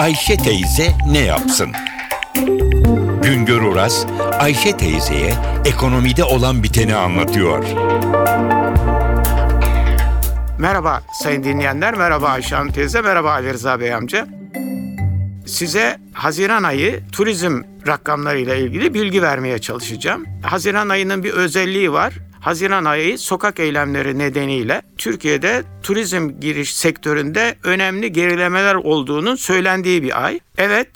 Ayşe teyze ne yapsın? Güngör Oras, Ayşe teyzeye ekonomide olan biteni anlatıyor. Merhaba sayın dinleyenler, merhaba Ayşe Hanım teyze, merhaba Ali Rıza Bey amca. Size Haziran ayı turizm rakamlarıyla ilgili bilgi vermeye çalışacağım. Haziran ayının bir özelliği var. Haziran ayı sokak eylemleri nedeniyle Türkiye'de turizm giriş sektöründe önemli gerilemeler olduğunun söylendiği bir ay. Evet,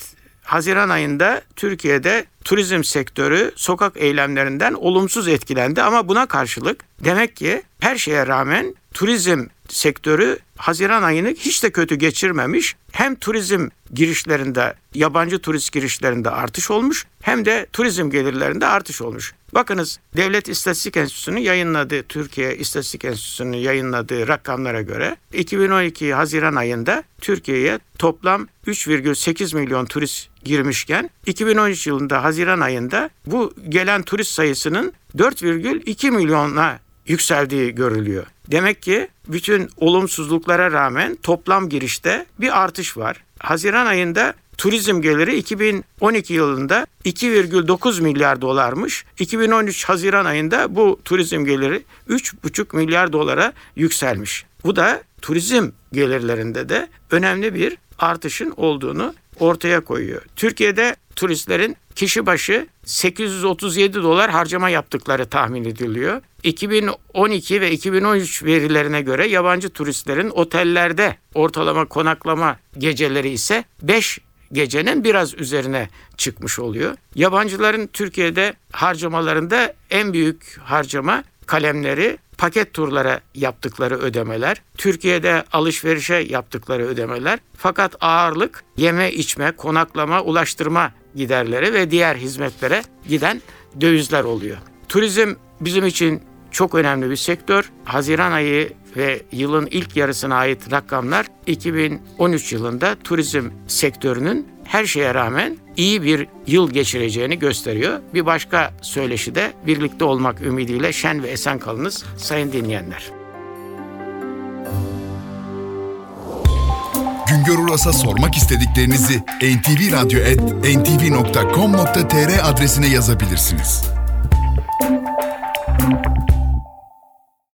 Haziran ayında Türkiye'de turizm sektörü sokak eylemlerinden olumsuz etkilendi ama buna karşılık demek ki her şeye rağmen turizm sektörü Haziran ayını hiç de kötü geçirmemiş. Hem turizm girişlerinde, yabancı turist girişlerinde artış olmuş hem de turizm gelirlerinde artış olmuş. Bakınız Devlet İstatistik Enstitüsü'nün yayınladığı, Türkiye İstatistik Enstitüsü'nün yayınladığı rakamlara göre 2012 Haziran ayında Türkiye'ye toplam 3,8 milyon turist girmişken 2013 yılında Haziran ayında bu gelen turist sayısının 4,2 milyona yükseldiği görülüyor. Demek ki bütün olumsuzluklara rağmen toplam girişte bir artış var. Haziran ayında turizm geliri 2012 yılında 2,9 milyar dolarmış. 2013 Haziran ayında bu turizm geliri 3,5 milyar dolara yükselmiş. Bu da turizm gelirlerinde de önemli bir artışın olduğunu ortaya koyuyor. Türkiye'de turistlerin kişi başı 837 dolar harcama yaptıkları tahmin ediliyor. 2012 ve 2013 verilerine göre yabancı turistlerin otellerde ortalama konaklama geceleri ise 5 gecenin biraz üzerine çıkmış oluyor. Yabancıların Türkiye'de harcamalarında en büyük harcama kalemleri paket turlara yaptıkları ödemeler, Türkiye'de alışverişe yaptıkları ödemeler. Fakat ağırlık yeme, içme, konaklama, ulaştırma giderleri ve diğer hizmetlere giden dövizler oluyor. Turizm bizim için çok önemli bir sektör. Haziran ayı ve yılın ilk yarısına ait rakamlar 2013 yılında turizm sektörünün her şeye rağmen iyi bir yıl geçireceğini gösteriyor. Bir başka söyleşi de birlikte olmak ümidiyle şen ve esen kalınız sayın dinleyenler. Güngör Uras'a sormak istediklerinizi ntvradio.com.tr adresine yazabilirsiniz.